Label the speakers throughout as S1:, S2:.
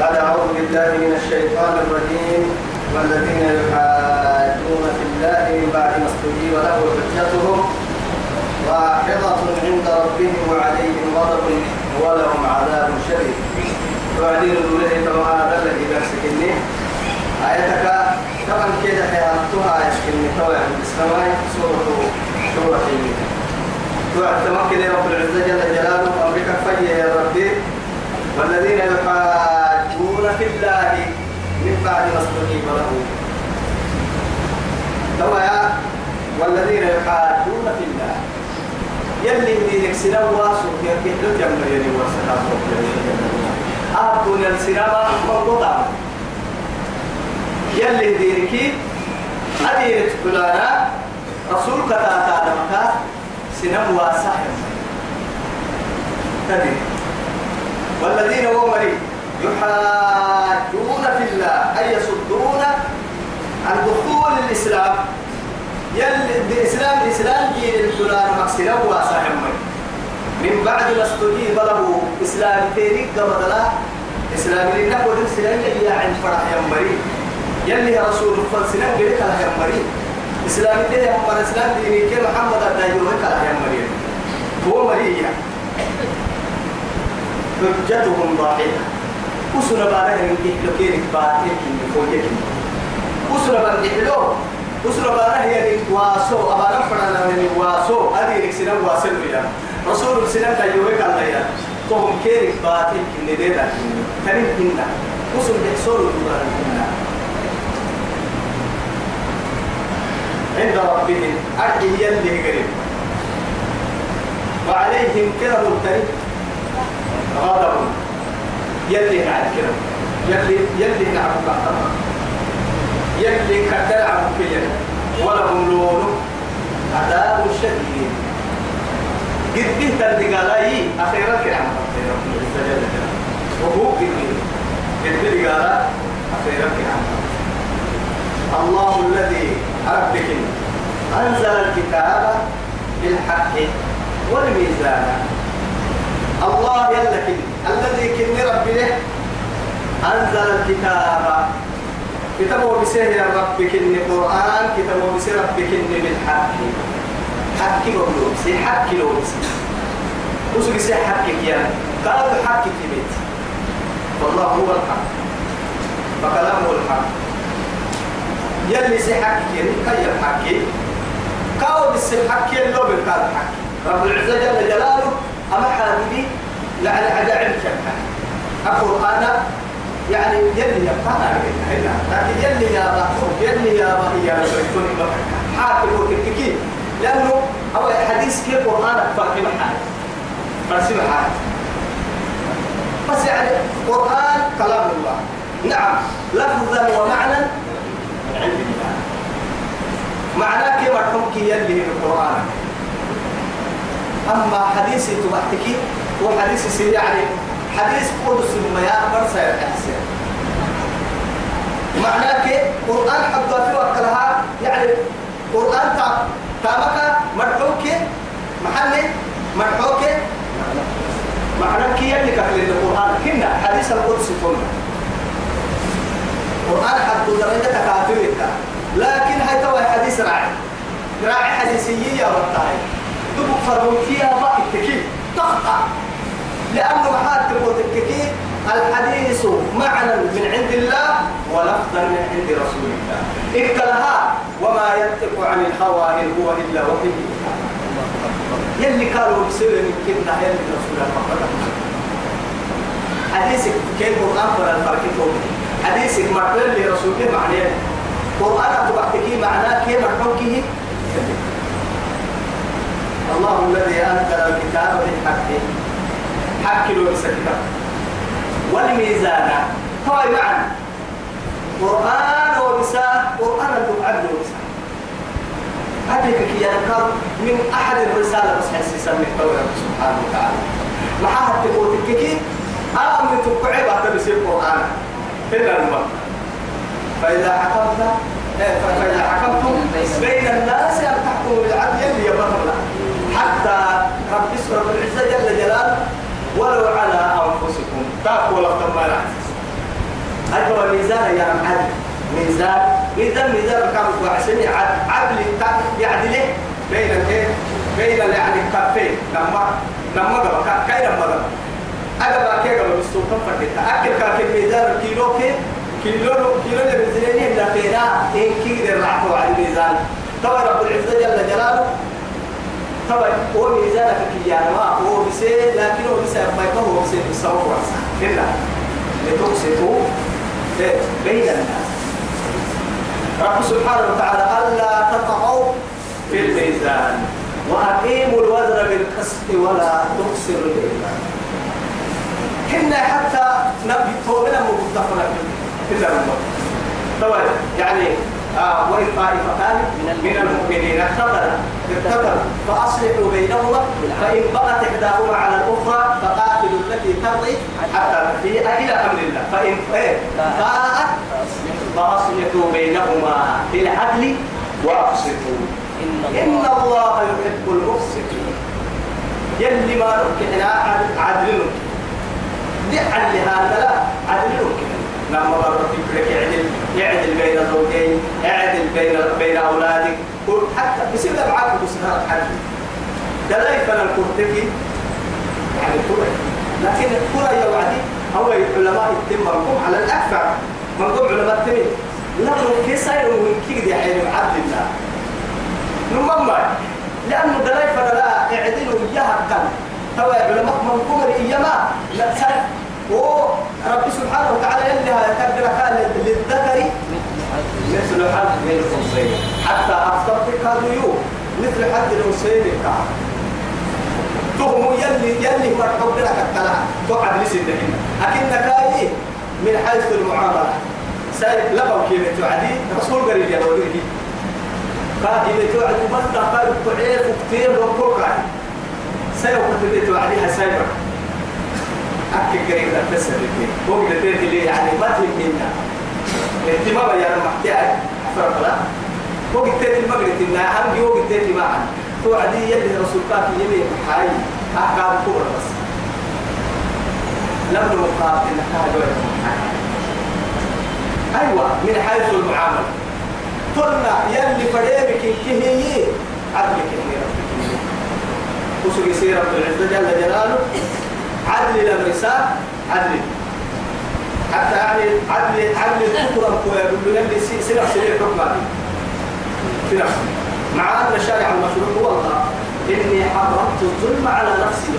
S1: بعد أعوذ بالله من الشيطان الرجيم والذين يحاجون في الله من بعد ما استجيب له حجتهم واحضة عند ربهم وعليهم غضب ولهم عذاب شديد. وبعدين له كما هذا الذي بيمسكني آيتك طبعا كده حياتها يسكنني طبعا السماء سورة سورة توعد تمكن رب العزة جل جلاله. أمرك فجي يا ربي. والذين يحاجون في الله من بعد ما استجيب له. توا والذين يحاجون في الله. يلي دينك سنة واسو يكيد جمع يلي واسنا أبون السينما مربوطة يلي دينك أديرت كلانا رسول كتاتا لمكا سنة واسع. تدري. والذين هم يحاجون في الله أي يصدون؟ عن دخول الإسلام يلي الإسلام الإسلام جيل الدولار مكسنا واسع من بعد ما استجيب له إسلام تيري قبل لا إسلام اللي نقول الإسلام يا عند فرح يمبري يلي رسول فلسنا قلت له يمبري إسلام تيري هم الإسلام ديني كي محمد الدايو هكذا يمبري هو مريء حجتهم ضاحية وسنا بارها من كيلوكين باتين كي فوجك وسنا بارها وسنا بارها يعني واسو. أبارا فرنا من واسو. هذه نكسنا واسل بيا رسول سنا تجوه كلا يا. كهم كيرك باتين كي نديدا كريم كنا وسنا بحصول دوران كنا عند ربهم. أرحي يلي قريب. وعليهم كرم الكريم غضب. يلي نعم كده. يلي يلي نعم بعضها يلي كدل عن كيا ولهم لون عذاب شديد. قد به تردقالاي أخيرا كده عم وهو قد به قال أخيرا كده عم الله الذي ربك أنزل الكتاب بالحق والميزان. الله يلك الذي كن ربي له. أنزل الكتاب. كتابه بسيه يا رب كن القرآن كتابه بسيه رب كن بالحق حق لو بسي حق لو بسي وسو بسي حقك يا قال حقك بيت والله هو الحق. فكلامه الحق. يلي سي حقك يعني كي الحق كاو بسي الحق يلو بالكاد حق رب العزة جل جلاله أما حادي يعني عجائب شكا القرآن يعني يلي يبقى لكن يلي يا بحر يلي يا بحر يا بحر حاكم وكتكي لأنه أول حديث كيف القرآن فرق محال فرسي محال بس يعني القرآن كلام الله. نعم لفظا ومعنى عند الله. معناه كيف الحكم يلي القرآن؟ أما حديث تبحتكي هو حديث سيدي يعني حديث قدس المياه برسا معناه كي قرآن حبا في وكلها يعني قرآن تا تامك مرحوك محل مرحوك معناه كي يلي كفل القرآن كنا حديث القدس كنا قرآن حد درجة كافر لكن هاي توا حديث راعي. راعي حديثية يا ربطاي دبك فرمون فيها ما التكيل تقطع لأنه محال تقول التكيل الحديث معنى من عند الله ولفظا من عند رسول الله. اكلها وما ينطق عن الهوى إن هو إلا وحي. يلي قالوا بسبب من كنا يلي رسول الله حديثك كيف القرآن فلا الفرق حديثك مرتين لرسول الله معناه. قرآن أتبعتكي معناه كيف مرتوكيه الله الذي أنزل الكتاب بالحق له الكتاب والميزان. هو معنى قرآن وبساء قرآن الدعاء وبساء هذيك كي يذكر من أحد الرسالة بس حسي سمي سبحانه وتعالى. ما حد تقول تككي آمن تقعي بعد بسير قرآن. إلا المرء فإذا حكمت فإذا حكمتم بين الناس أن تحكموا بالعدل يلي يبطل حتى رب العزة جل جلاله ولو على أنفسكم. تاكوا لفتم ما أيوة ميزان يا عدل ميزان. ميزان ميزان كم وعشان عدل يعدله بين الايه بين يعني الكفين لما لما قبل كاي لما قبل. أجا كي قبل؟ السلطان فردتا أكل كاكل ميزان. كيلو كي كيلو كيلو اللي بزنيني لا فينا إن كير الرعفو على الميزان. طبعا رب العزة جل جلاله طبعا هو ميزانك يعني ما هو بسي لكن هو بسي ما يكون هو بسي ورسا إلا لتقسطوا بين الناس. رب سبحانه وتعالى ألا تطغوا في الميزان. وأقيموا الوزن بالقسط ولا تخسروا الميزان كنا حتى نبي توبنا مبتفنا إلا الموت طبعا يعني آه طائفتان من المؤمنين. اقتتلوا اقتتلوا فأصلحوا بينهما فإن بغت إحداهما على الأخرى فقاتلوا التي ترضي حتى تفيء إلى أمر الله. فإن فاءت فأصلحوا بينهما بالعدل وأقسطوا إن الله يحب المقسطين يلي ما نكحنا عدل دعا لهذا لا عدل لما مرت بك يعدل يعدل بين الزوجين يعدل بين بين أولادك. حتى بسبب معاك بسنة حد دلاي فانا الكرتكي يعني كرة لكن الكرة يا وعدي هو العلماء يتم مرقوم على الأكثر مرقوم علماء التمين لكن كيف سيروا من كيد حين عبد الله؟ نمما لأنه دلاي فانا لا يعدلوا إياها كان هو علماء مرقوم إياما لا ورب سبحانه وتعالى يلي كان للذكر. مثل حد من الأنثيين. حتى أفضل كادوا يوم مثل حد الأنثيين كان تهم يلي يلي ما تحب لك الطلع تقعد لسنين لكن كاي من حيث المعاملة. سايب لبو كيف تعدي رسول قريب يا وليه قال إذا توعد وبدا قال تعيف كثير وكل قاعد سايب كتبت توعديها أكل قريب لا فيه. هو قد اللي يعني ما تهمنا اهتمام يا محتاج فرق لا هو قد المغرب إن هم هو قد معا. توعدي يلي رسول الله يلي حي. أحكام كبرى بس. لم نقاتل هذا أيوة من حيث المعاملة. قلنا يلي فريبك كهي عدلك كهي ربك وسوي سيرة العزة جل جلاله. عدل الامرساء عدل. حتى يعني عدل عدل الكفر كوي يقول سنة سنة حكم سنة مع أن شارع المشروع هو الله. إني حرمت الظلم على نفسي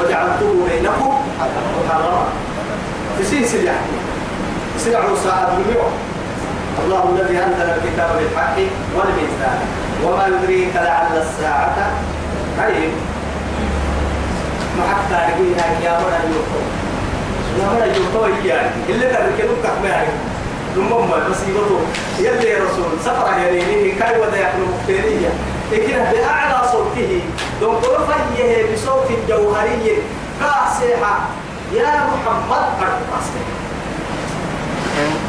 S1: وجعلته بينكم محرما في سين سنة سنة ساعة بالمئة الله الذي أنزل الكتاب بالحق والميزان. وما يدريك لعل الساعة. قريب حتى نقولها يا مرة يوكو يا مرة يوكو يعني اللي كحماري ثم بس يقولوا يلي يا رسول سفر يعني كاي ودا يحلو مختارية لكن بأعلى صوته. دون قرفيه بصوت جوهري كاسحة يا محمد أرقصي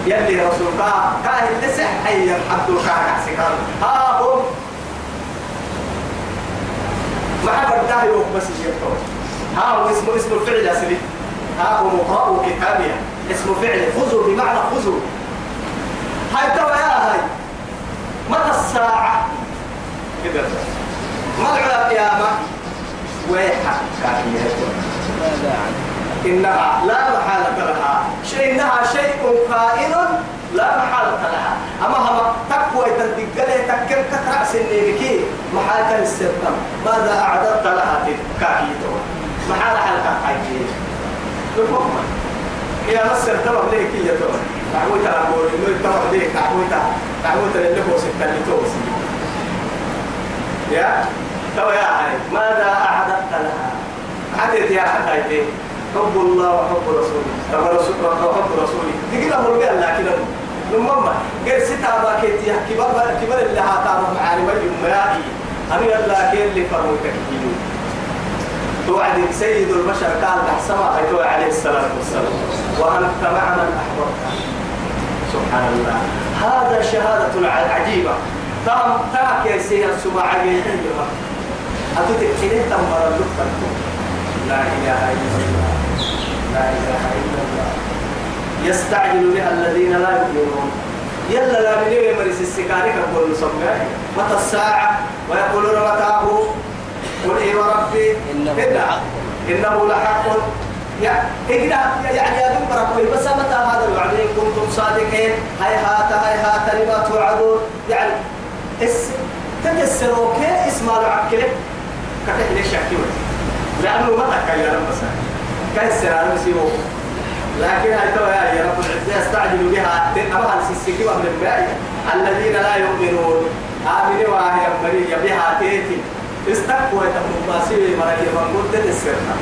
S1: يلي يا رسول كا كاهل لسح حي الحمد كاهل ها هم. ما يوم بس يجيبه ها هو اسمه اسم الفعل أصلي ها هو مقرأ كتابها اسم فعل. خذوا بمعنى خذوا. هاي ترى يا هاي. متى الساعة؟ كده. ما القيامة؟ ويحك إنها لا محالة لها. شيء إنها شيء كائن لا محالة لها. أما هم تقوى تدقل تكر كترع سنينك. محالة السرطان ماذا أعددت لها كاكيتو محالة حلقة حاجية لفهم يا مصر تبع ليك يا تبع تعوي ترى بقول إنه تبع ليك تعوي ترى تعوي ترى اللي هو ستة اللي توصي يا؟ تبع يا هاي ماذا أعددت لها؟ حدث يا حتى حب الله وحب رسوله. تبع رسول وحب رسوله. تقول له قال لكن لما غير ستا باكيت يا كبر كبر اللي هاتام معاني ما يمرائي أنا الله كين اللي فرموتك كيلو توعدك سيد البشر قال أحسما أيتوا عليه الصلاة والسلام. وأنت مع من أحببت. سبحان الله. هذا شهادة عجيبة. تام تاك يا سيد السماع عجيبة أتوتك حين تمر اللطفة لا إله إلا الله. لا إله إلا الله. يستعجل بها الذين لا يؤمنون. يلا لا من يوم مريس السكاري كقول نسمع متى الساعة؟ ويقولون متى هو؟ قل إيه وربي؟
S2: إنه
S1: لحق إنه لحق. يعني يعني يا دم ربي بس متى هذا الوعد إن كنتم صادقين هاي هات هاي هات لما توعدون. يعني اس تكسروا كي اسم العكلة كتح ليش يحكي لأنه ما تكير مثلا كسر على مسيبه لكن هاي تو يا رب العزة يستعجل بها. أبها السيسكي ومن الباقي. الذين لا يؤمنون. آمنوا وهي مريم بها تيتي. استقوا باسيوي مريم من قد السرنا.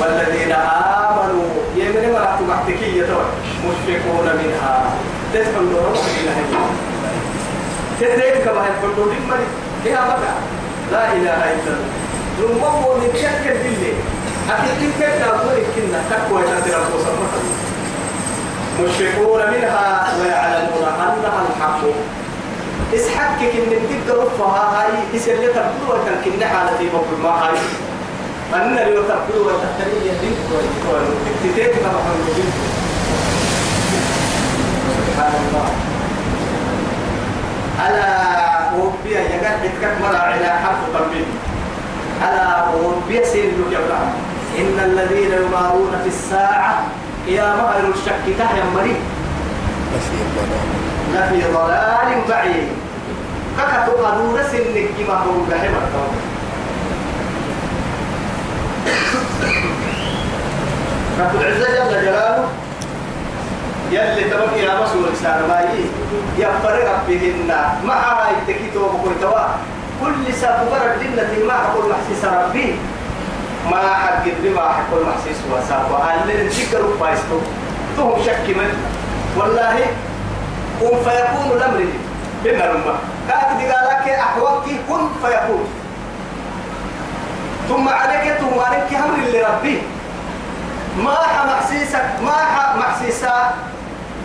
S1: والذين آمنوا يمن مرات محتكية مشفقون منها. تدخل نورهم إلى هي تدريك كما يقول لهم لها مكة لا إله إلا الله. نمو شك بالله أكيد كنا أقول كنا تقوى وصفة مشفقون منها ويعلمون أنها الحق. اسحكك إن تبقى رفها هاي يسأل لك تقول وتنكن حالتي بقول ما هاي. أن لو تقول وتحتري يدين تتيت كما حمد سبحان الله. ألا وبيا يقعد يتكك مرة على حرف تنبيه ألا وبيا سير لك يا إن الذين يمارون في الساعة يا مهر الشك تحيا مريض.
S2: لفي
S1: ضلال بعيد. ككتو قدور سنك كما هو بحمد رب العزة جل جلاله يلي تبقى يا مسؤول إنسان ما يي يفرق بهن مع هاي تكيتو بكل توا كل ساب برد لنا ما أقول محسيس ربي ما حق ما حق محسيس وساب وأهل الذكر فايستو تهم شك من والله كن فيكون الأمر بنا رمى كاتب قالك أحوالك كن فيكون. ثم عليك ثم عليك أمر اللي ربي ما محسيسك ما محسيسا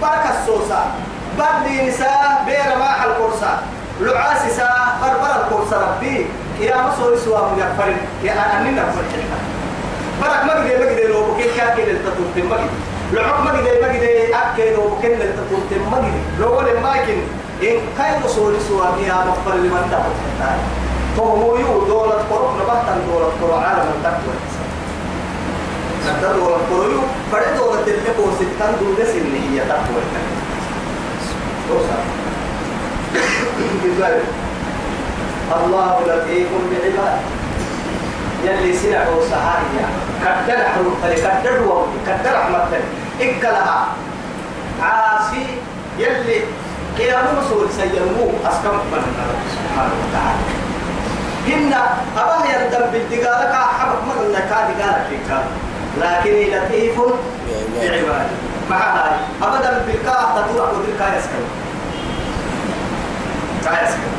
S1: بركة السوسة. بدي نساء بير ما القرصة. لعاسسا بربر القرصة ربي. يا مسوي سوا مجفر. يا أني نفر برك ما قدر ما قدر لو بكين كاكل التطور ما قدر. لعق ما قدر ما قدر أكل لو بكين ما قدر. لو ولا ما يمكن إن كاي مسوي سوا يا مغفر لمن تبغى فهو يو دولة قرب نبهت دولة قرب عالم التقوى نقدر ولا قريو فرد ولا تلك وستان دون سن هي تقوى. الله لطيف بعباد يلي سنع وسعايا كدر حروف كدر وقت كدر رحمة إكلها. عاصي يلي قيام مسؤول سيرمو أسكم من سبحانه وتعالى. إن أبا يندم بالدقالة كحبك مرنا كادقالة كيكا لكن لطيف بعباده مع هاي أبدا بالكاء تطلع ودرك يسكن. يسكن.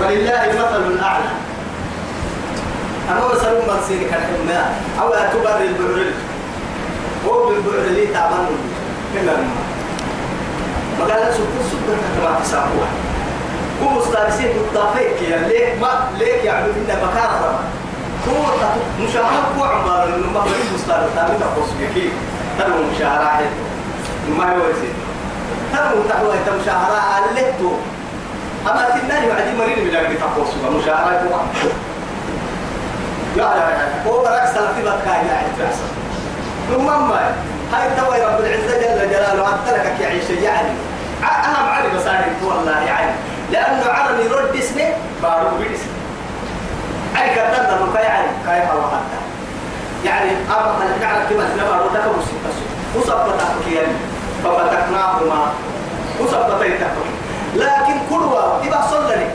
S1: فلله المثل الأعلى. أنا مثل من سيرك الحماء أو أتبر البعرل هو بالبعرل اللي تعمل من الماء ما قال سبت سبت كما تسامحوا هو مستانسين بالطافيك يا ليك ما ليك يعني من مكان هو مشاهد هو عمار انه ما هو مستانس تامي تقص كي ترى مشاهرة ما يصير ترى تحوى مشاهرة على تو أما تناني وعدي مريض بلا كي تقص مشاهرة هو لا لا هو برك سلفي بكاي يا عتراس ثم ما هاي توي رب العزة جل جلاله أتركك يعيش يعني. أهم علي بساري والله يعني. لأنه عرم يرد اسمه بارو باسمه. أي كتبنا من كاي يعني كاي هوا حتى. يعني أما أنا كعلى كما نبارو تكبر ستة وصبتك يعني ففتقناهما وصبتك لكن كل واحد إبا صلني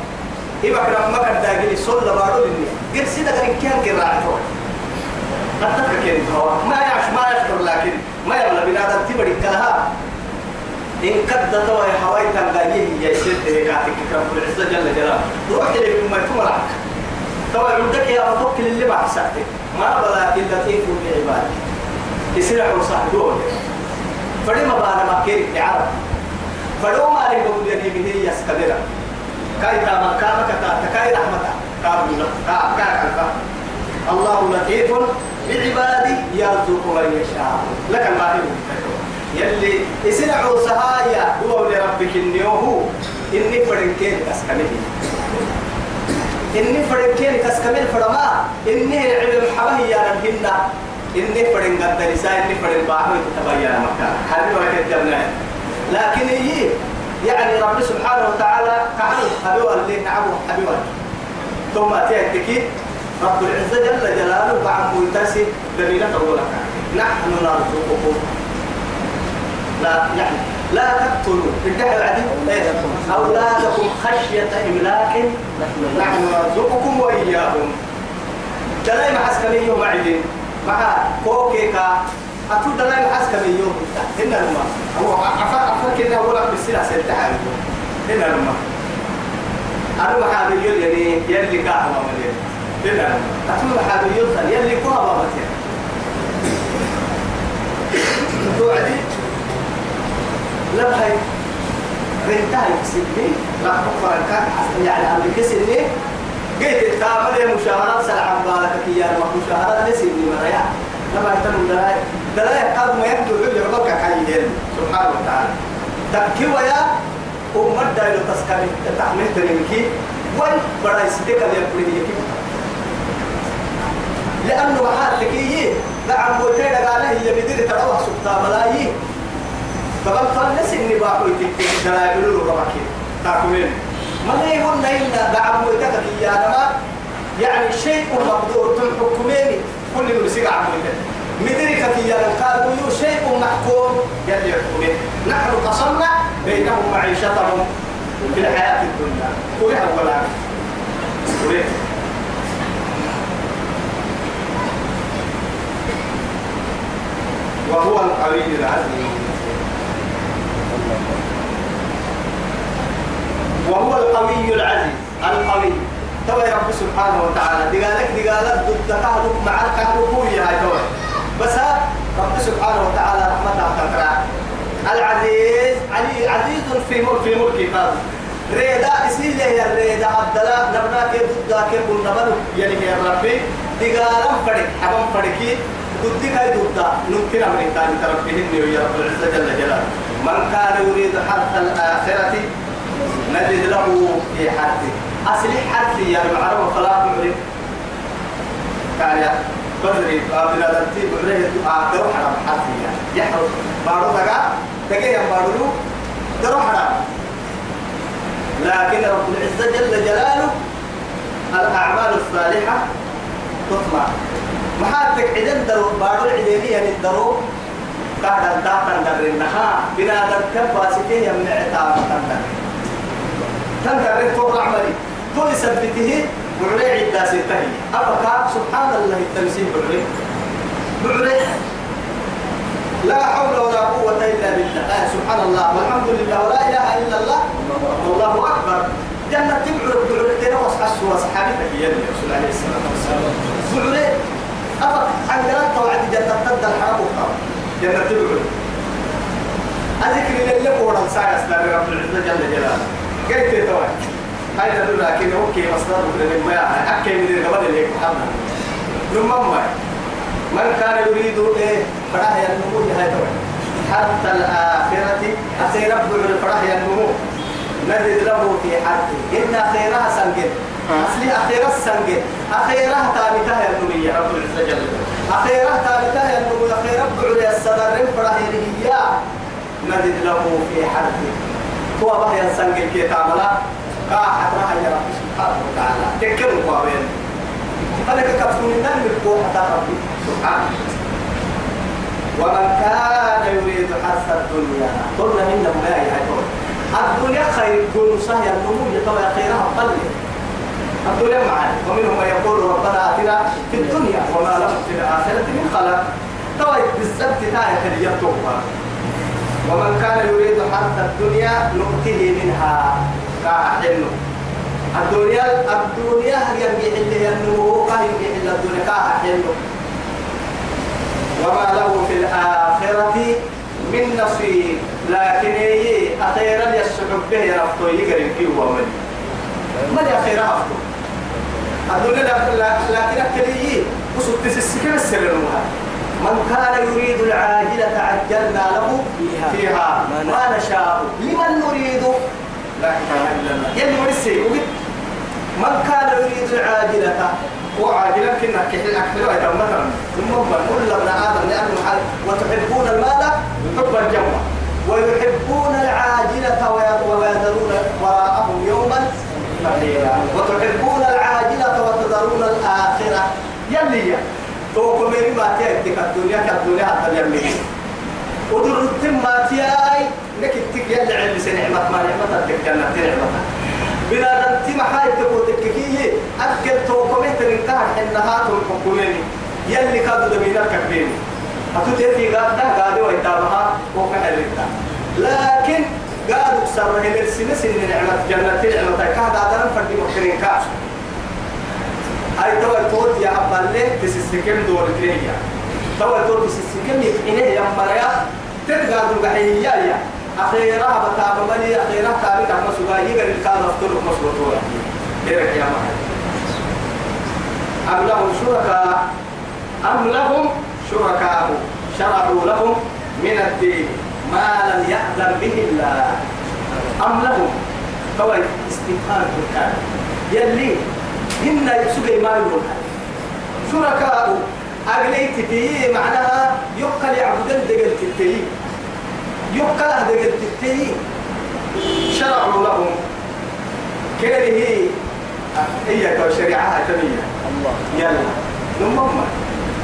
S1: إبا ما كان داقلي صلى بارو لني قل سيدا كان كان كراعي هو ما يعش ما يشكر لكن ما يبلى بنادم تبري كلها إن قد توا حواي تنقايه يا سيد كاتك رب العزة جل جلاله. روح لي بما تمرك توا عندك يا ربك اللي بعد ساعتك. ما بلا إلا تيفو بعبادك. يصير صاحبه فلما بعد ما كيرك تعرف فلو ما لك هي يسكبرا كاي تاما كاما كتا كاي رحمتا. كابل كا كا كا الله لطيف بعبادي يرزق من يشاء. لك الباقي. يلي يسنعوا سهايا. هو لربك النيوه إني فرنكين كسكمه إني فرنكين كسكمه فرما. إني العلم حبه يا ربنا إني فرن قد إني فرن باحو تبين مكان حبيب وكتبنا لكن هي يعني رب سبحانه وتعالى كعنه حبيب اللي نعمه حبيب ثم تأتيك رب العزة جل جلاله بعد ملتسي دليلة أولك نحن نرزقكم. لا يعني لا تقتلوا. الدحر العديد. أولادكم خشية إملاق نحن نرزقكم. وإياهم عسكري يوم عدين مع كوكيكا. أتو عسكري يوم هنا لما. هو عفا عفا كنا بالسلة سلتها هنا لما. أنا محابي يعني يلي كاهما مليون هنا لما أتو محابي يلي كوها بابتين توعدي؟ رنتاي سني لا تكفر كان يعني عم كسني قلت التعامل مشاهرات سلعة بالك يا مشاهرات لسني مريا لما يتنم دلاي دلاي قد ما يبدو علي ربك حيين سبحانه وتعالى. تبكي ويا أمر دايلو تسكني تحمل ترينكي. وين بڑا يستيقظ يقول لي لأنه محل لكي نعم بوتين قال هي بدير تروح سبتا ملايين طبعا فلس إني باقي تكتير دلائل الرباكي تاكمين ما يقول إلا دعم بوتك يا نما يعني شيء مقدور تنحكميني كل مسيق عملك مدرك يا قالوا شيء محكوم. يلي يحكمين نحن قصرنا بينهم معيشتهم في الحياة الدنيا. كلها ولا كلها وهو القوي العزيز. وهو القوي العزيز. القوي. توا يا رب سبحانه وتعالى. دقالك دقالك ضد كهرب معك كهرب هاي توا بس رب سبحانه وتعالى رحمته تكرا العزيز علي عزيز في ملك في ملكه قال ريدا اسمه يا ريدا؟ عبد الله نبنا كي ضد كي قلنا بل يعني يا ربي. دقالم فرق حبم فرقي ضد كاي ضد نمكن أمريكا تربيهن يا رب العزة جل جلاله. من كان يريد حرث الآخرة نجد له في حرثه. أصل حرثي يا معروف فلا تعرف. كان يا بدري قابل التي بعريه أقدر حرام حرثي يحرث. بارو دقا دقا يا بارو درو حرام. لكن رب العزة جل جلاله الأعمال الصالحة تطمع. محاتك عدن درو بارو عديني يعني درو. قاعد الداخل درنها بنادم كباسته يمنع تعب تندر تنكر تو عملي تو يثبته بعلي عدة ستة أبقى سبحان الله التمثيل بعلي بعلي لا حول ولا قوة إلا بالله. آه سبحان الله والحمد لله ولا إله إلا الله والله أكبر. جنة تبعد بعلي تنا وصحى وصحابتك يا رسول عليه الصلاة والسلام. بعلي أبقى عن قرأت توعد جنة تد الحرام وقام جنة تبعد. أذكر اللي قولا ساعة أسلام رب العزة جل جلاله. قلت توعد. هاي تدل لكن أوكي مصدر من ما أكي من قبل اللي محمد. نمم من كان يريد إيه؟ فرح ينمو هاي توي حتى الآخرة أسي رب الفرح ينمو. نزد له في حرثه إن خيرها سنجد أصلي أخيرا سنجد أخيرها تابتها ينمو يا رب العزة جل أخيرها تابتها ينمو أخيرا بعد الصدر فرح ينهي نزد له في حرثه هو بحي سنجد كي تعملا قاعد راح يا رب سبحانه وتعالى تكلم قوين فلك كفون النار بالقوة حتى ربي سبحانه ومن كان يريد حرث الدنيا قلنا إن ما يهدون الدنيا خير كل سهل النمو يطلع خيرها قليل الدنيا معنا ومنهم من يقول ربنا آتنا في الدنيا وما له في الآخرة من خلق طيب بالسبت تاية يتوقع ومن كان يريد حرث الدنيا نؤته منها. كاحلو الدنيا الدنيا يرجع اللي النمو يرجع إلا الدنيا. كاحلو وما له في الآخرة من نصيب. لكن هي أخيرا يسحب به يرفضه يقرب فيه ومن. من أخيرا أفضل الدنيا لكن أكلي يريد العاجلة عجلنا له
S2: فيها. ما
S1: نشاء لمن نريد؟ لا إله إلا الله. يلي ورسي من كان يريد العاجلة؟ وعاجلة كنا كحل أكحل ويتم مثلا. ثم كل ابن آدم لأنه حال وتحبون المال حبا جما ويحبون العاجلة وي- ويذرون وراءهم يوما فقيرا. وتحبون وتذرون الآخرة. يلي يا. توكم ما تأتيك الدنيا كالدنيا حتى يمين ودر التم تياي لك التك يلي علم سنعمة ما نعمة الجنة نعمة بلا دم تم حاي تقول تككيه أكل توكم تنكار حنها تنككونني يلي كادو دمينا كبيني أتوتي قاعدة قاعدة ويتابها وكحلتا لكن قالوا سر هي السنة سن نعمة جنة نعمة كهذا هذا فردي مكرين كاش هاي توا توت يا أبا ليه تسسكم دور كريا توا توت تسسكم إنه يا مريا. تتقادوا قحية يا. أخيرا بتابع ملي أخيرا تابع كم سوى يقدر الكاد أفطر مسلوطه إيه يا مريا. أم لهم شركاء؟ أم لهم شركاء؟ شرعوا لهم من الدين ما لم يأذن به الله. أم لهم؟ كوي استفهام كان يلي هن يسوق ما يقول شركاء أغليت فيه معناها يقل يعبدن دقل تتي. يقل دقل تتي. شرعوا لهم. كيره هي شريعة تمية يلا. نمم.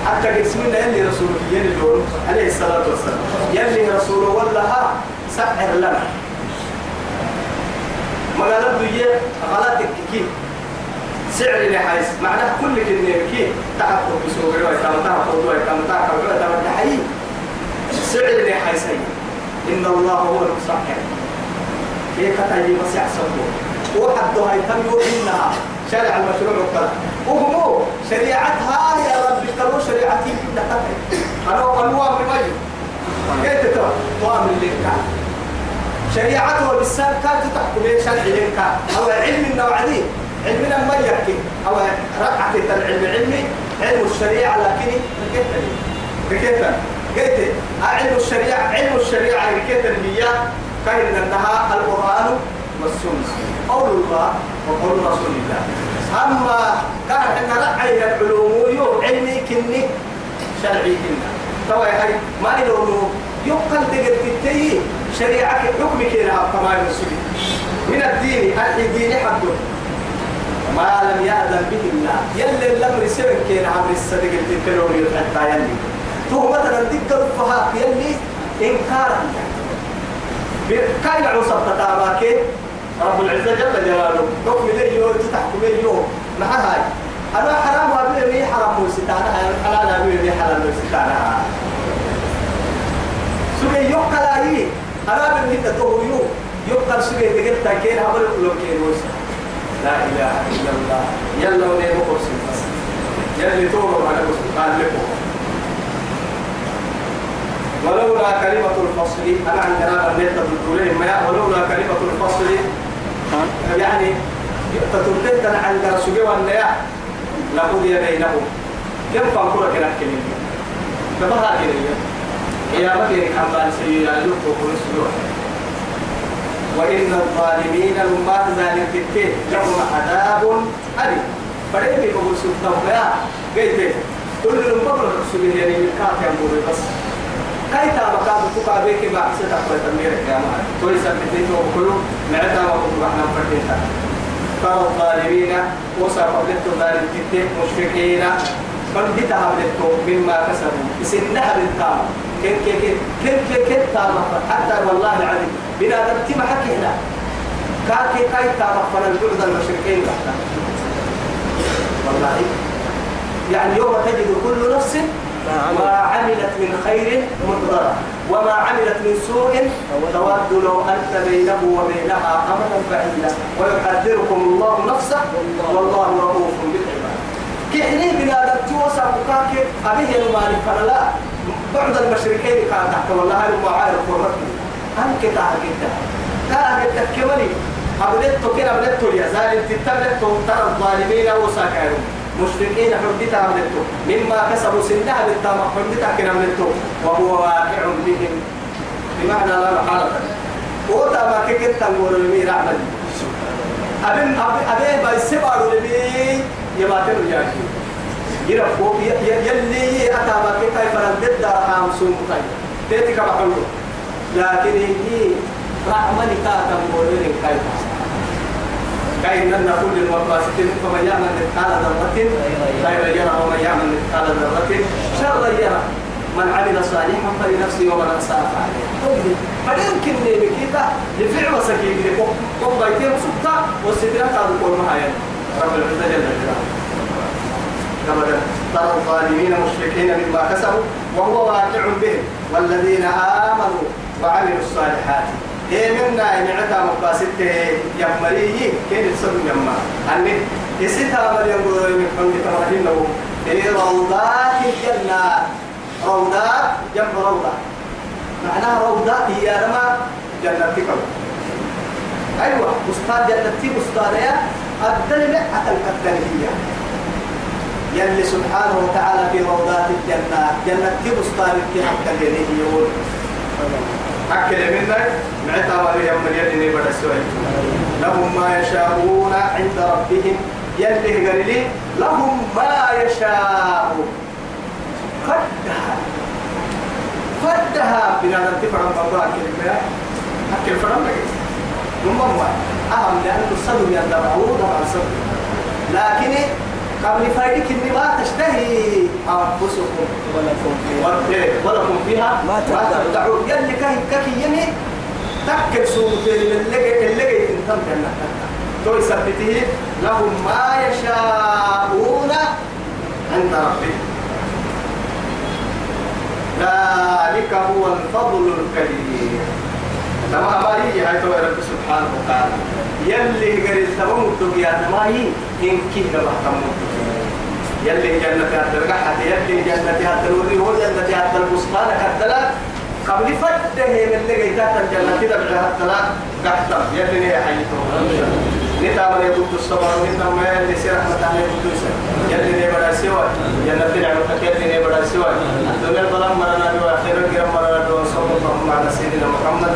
S1: حتى الله يلي رسولك يلي دون عليه الصلاة والسلام. يلي رسوله والله سحر لنا. ما قال له غلطك كي. سعر نحيس معناه كل كلمة كي تحقق بسوق رواية تام تحقق رواية تام تحقق رواية تام تحيي سعر نحيس إن الله هو المسحر كي كتاجي بس يحسبه وحد هاي تم يوحينها شارع المشروع وكذا. وهو شريعتها يا رب كانوا شريعتي أنا أنواع من مجد كيف تتوى طوام اللي كان. شريعته بالسال كانت تحكم شرع لك أو علم النوع دي علمنا ما يحكي. أو رقعة العلم علمي علم الشريعة لكن كيف قلت علم الشريعة علم الشريعة كيف هي كان انها القرآن والسنة. قول الله وقول رسول الله. أما كان إحنا رأي العلوم يو علمي كني شرعي كنا توا هاي ما يلونو يقل دقل تتي شريعة حكم كنا كما يسوي من الدين الدين حده ما لم يأذن به الله. يلي الأمر سبب كنا عمر الصدق التكلون يتحدى يلي تو مثلا دقل فهاك يلي إنكارا كاين عصب تتاباك رب العزة جل جلاله. حكم لي يو تحكم لي يو مع هاي؟ أنا حرام وأبي لي حرام وستانا حلال أبي لي حلال وستانا سوى يقال أي أنا هنا تو يو يقال سوى تقول تكين عمل كل كين وسا لا إله إلا الله. يلا ونيمو قرص بس يلي تورو على قال لكم. ولولا كلمة الفصل أنا عندنا بنيت تقولين ما ولولا كلمة الفصل يعني تتردد عند رسول الله لقضي بينهم. كم فانكرة كنا كلمة؟ كما هذا كلمة يا مدير حمال سيئة لك وكل وإن الظالمين لما ذلك التين لهم عذاب أليم. فريق يقول سلطان يا قيت كل المبرر رسول يعني من كاتب بس. كاي تا مكان تقع بك ما ستة قوي تمير ما توي سبتين تو كلو معتا ما كنت رحنا فرتين ترى الظالمين وصار قبلت ظالم تتين مشفقين. بل بتها بدتو مما كسبوا. بسنها بالتام كيف كيف كيف كيف كيف تام حتى والله العظيم. بلا دمتي ما حكي هنا. كاكي كاي تام فلا البعد المشركين لحنا والله. يعني يوم تجد كل نفس ما عملت. من خير محضرة وما عملت من سوء تود لو أنت بينه وبينها أمدا بعيدا. ويحذركم الله نفسه. والله رؤوف بالعباد. كحني بنا دبتو وسابقاك أبيه المالك فلا. بعد المشركين كان تحت والله هاي المعاير قررتني أنك تعرفت تعرفت كمالي أبدت كنا أبدت يا زال تتبدت ترى الظالمين وساكرون مشفقين حدث عملته مما كسبوا سنها بالتامة حدث كنا عملته وهو واقع بهم. بمعنى لا محالة. وتا ما كيكت تنقول لي رعمل أبن أبن بايسبارو لي يباتر جاكي يرفو يلي أتا ما كيكاي فرندد دا خامسون. طيب تيتك بحلو لكن هي رحمة كاتا مولين كايتا كاين لنا كل المقاصدين فمن يعمل مثقال ذرة خيرا يرى ومن يعمل مثقال ذرة شرا يرى. من عمل صالحا فلنفسه ومن اساء فعليه فيمكن بكيتا لفعل وسكين قم بيتين سلطة والسدرة ما هي رب العزة جل جلاله. أبدا. ترى الظالمين مشركين مما كسبوا وهو واقع بهم. والذين آمنوا وعملوا الصالحات. إيه منا إن عتا مقاسته يمري كين السر يما؟ أني يسيتها مريم من حمد تمرهن إيه روضات الجنة. روضات جنب روضة. معناها روضات هي رما جنة كم أيوة أستاذ جنة أستاذ يا. الدليل أتل الدليل يلي سبحانه وتعالى في روضات الجنة جنة بستان حق اليديه يقول؟ أكل منا معتا ولي يوم نبدا السؤال لهم ما يشاءون عند ربهم. يلي قال لي لهم ما يشاءون. فدها. فدها. بنا نتفع عن الله أكل أكل فرم لك. نمم أهم لأنه الصدر يندرعون طبعا صدر لكن قبل فايدك إني ما تشتهي أنفسكم.
S2: ولكم فيها
S1: ولكم فيها
S2: ما تدعون.
S1: يلي كاي كاكي يمي تكل سوق اللي اللي تنتم جنة تو يثبته لهم ما يشاءون عند ربهم. ذلك هو الفضل الكبير. نما أباري هاي تو رب سبحانه وتعالى. يلي غير التمام الدنيا نماي إن كيه ربح تمام يلي جنة هترجع حتى يلي جنة هتلوري هو جنة هتلبستان هتلا قبل فته من اللي جيتات الجنة كده بقى هتلا قحتم يلي نهي حيته نتابع يبود الصبر ونتابع ما يلي سير رحمة الله يبود يلي نهي بدا سوى. جنة نعمتك يلي نهي بدا سوى. الدنيا الظلام مرنا بواخيرا كرم مرنا بواخيرا اللهم على سيدنا محمد.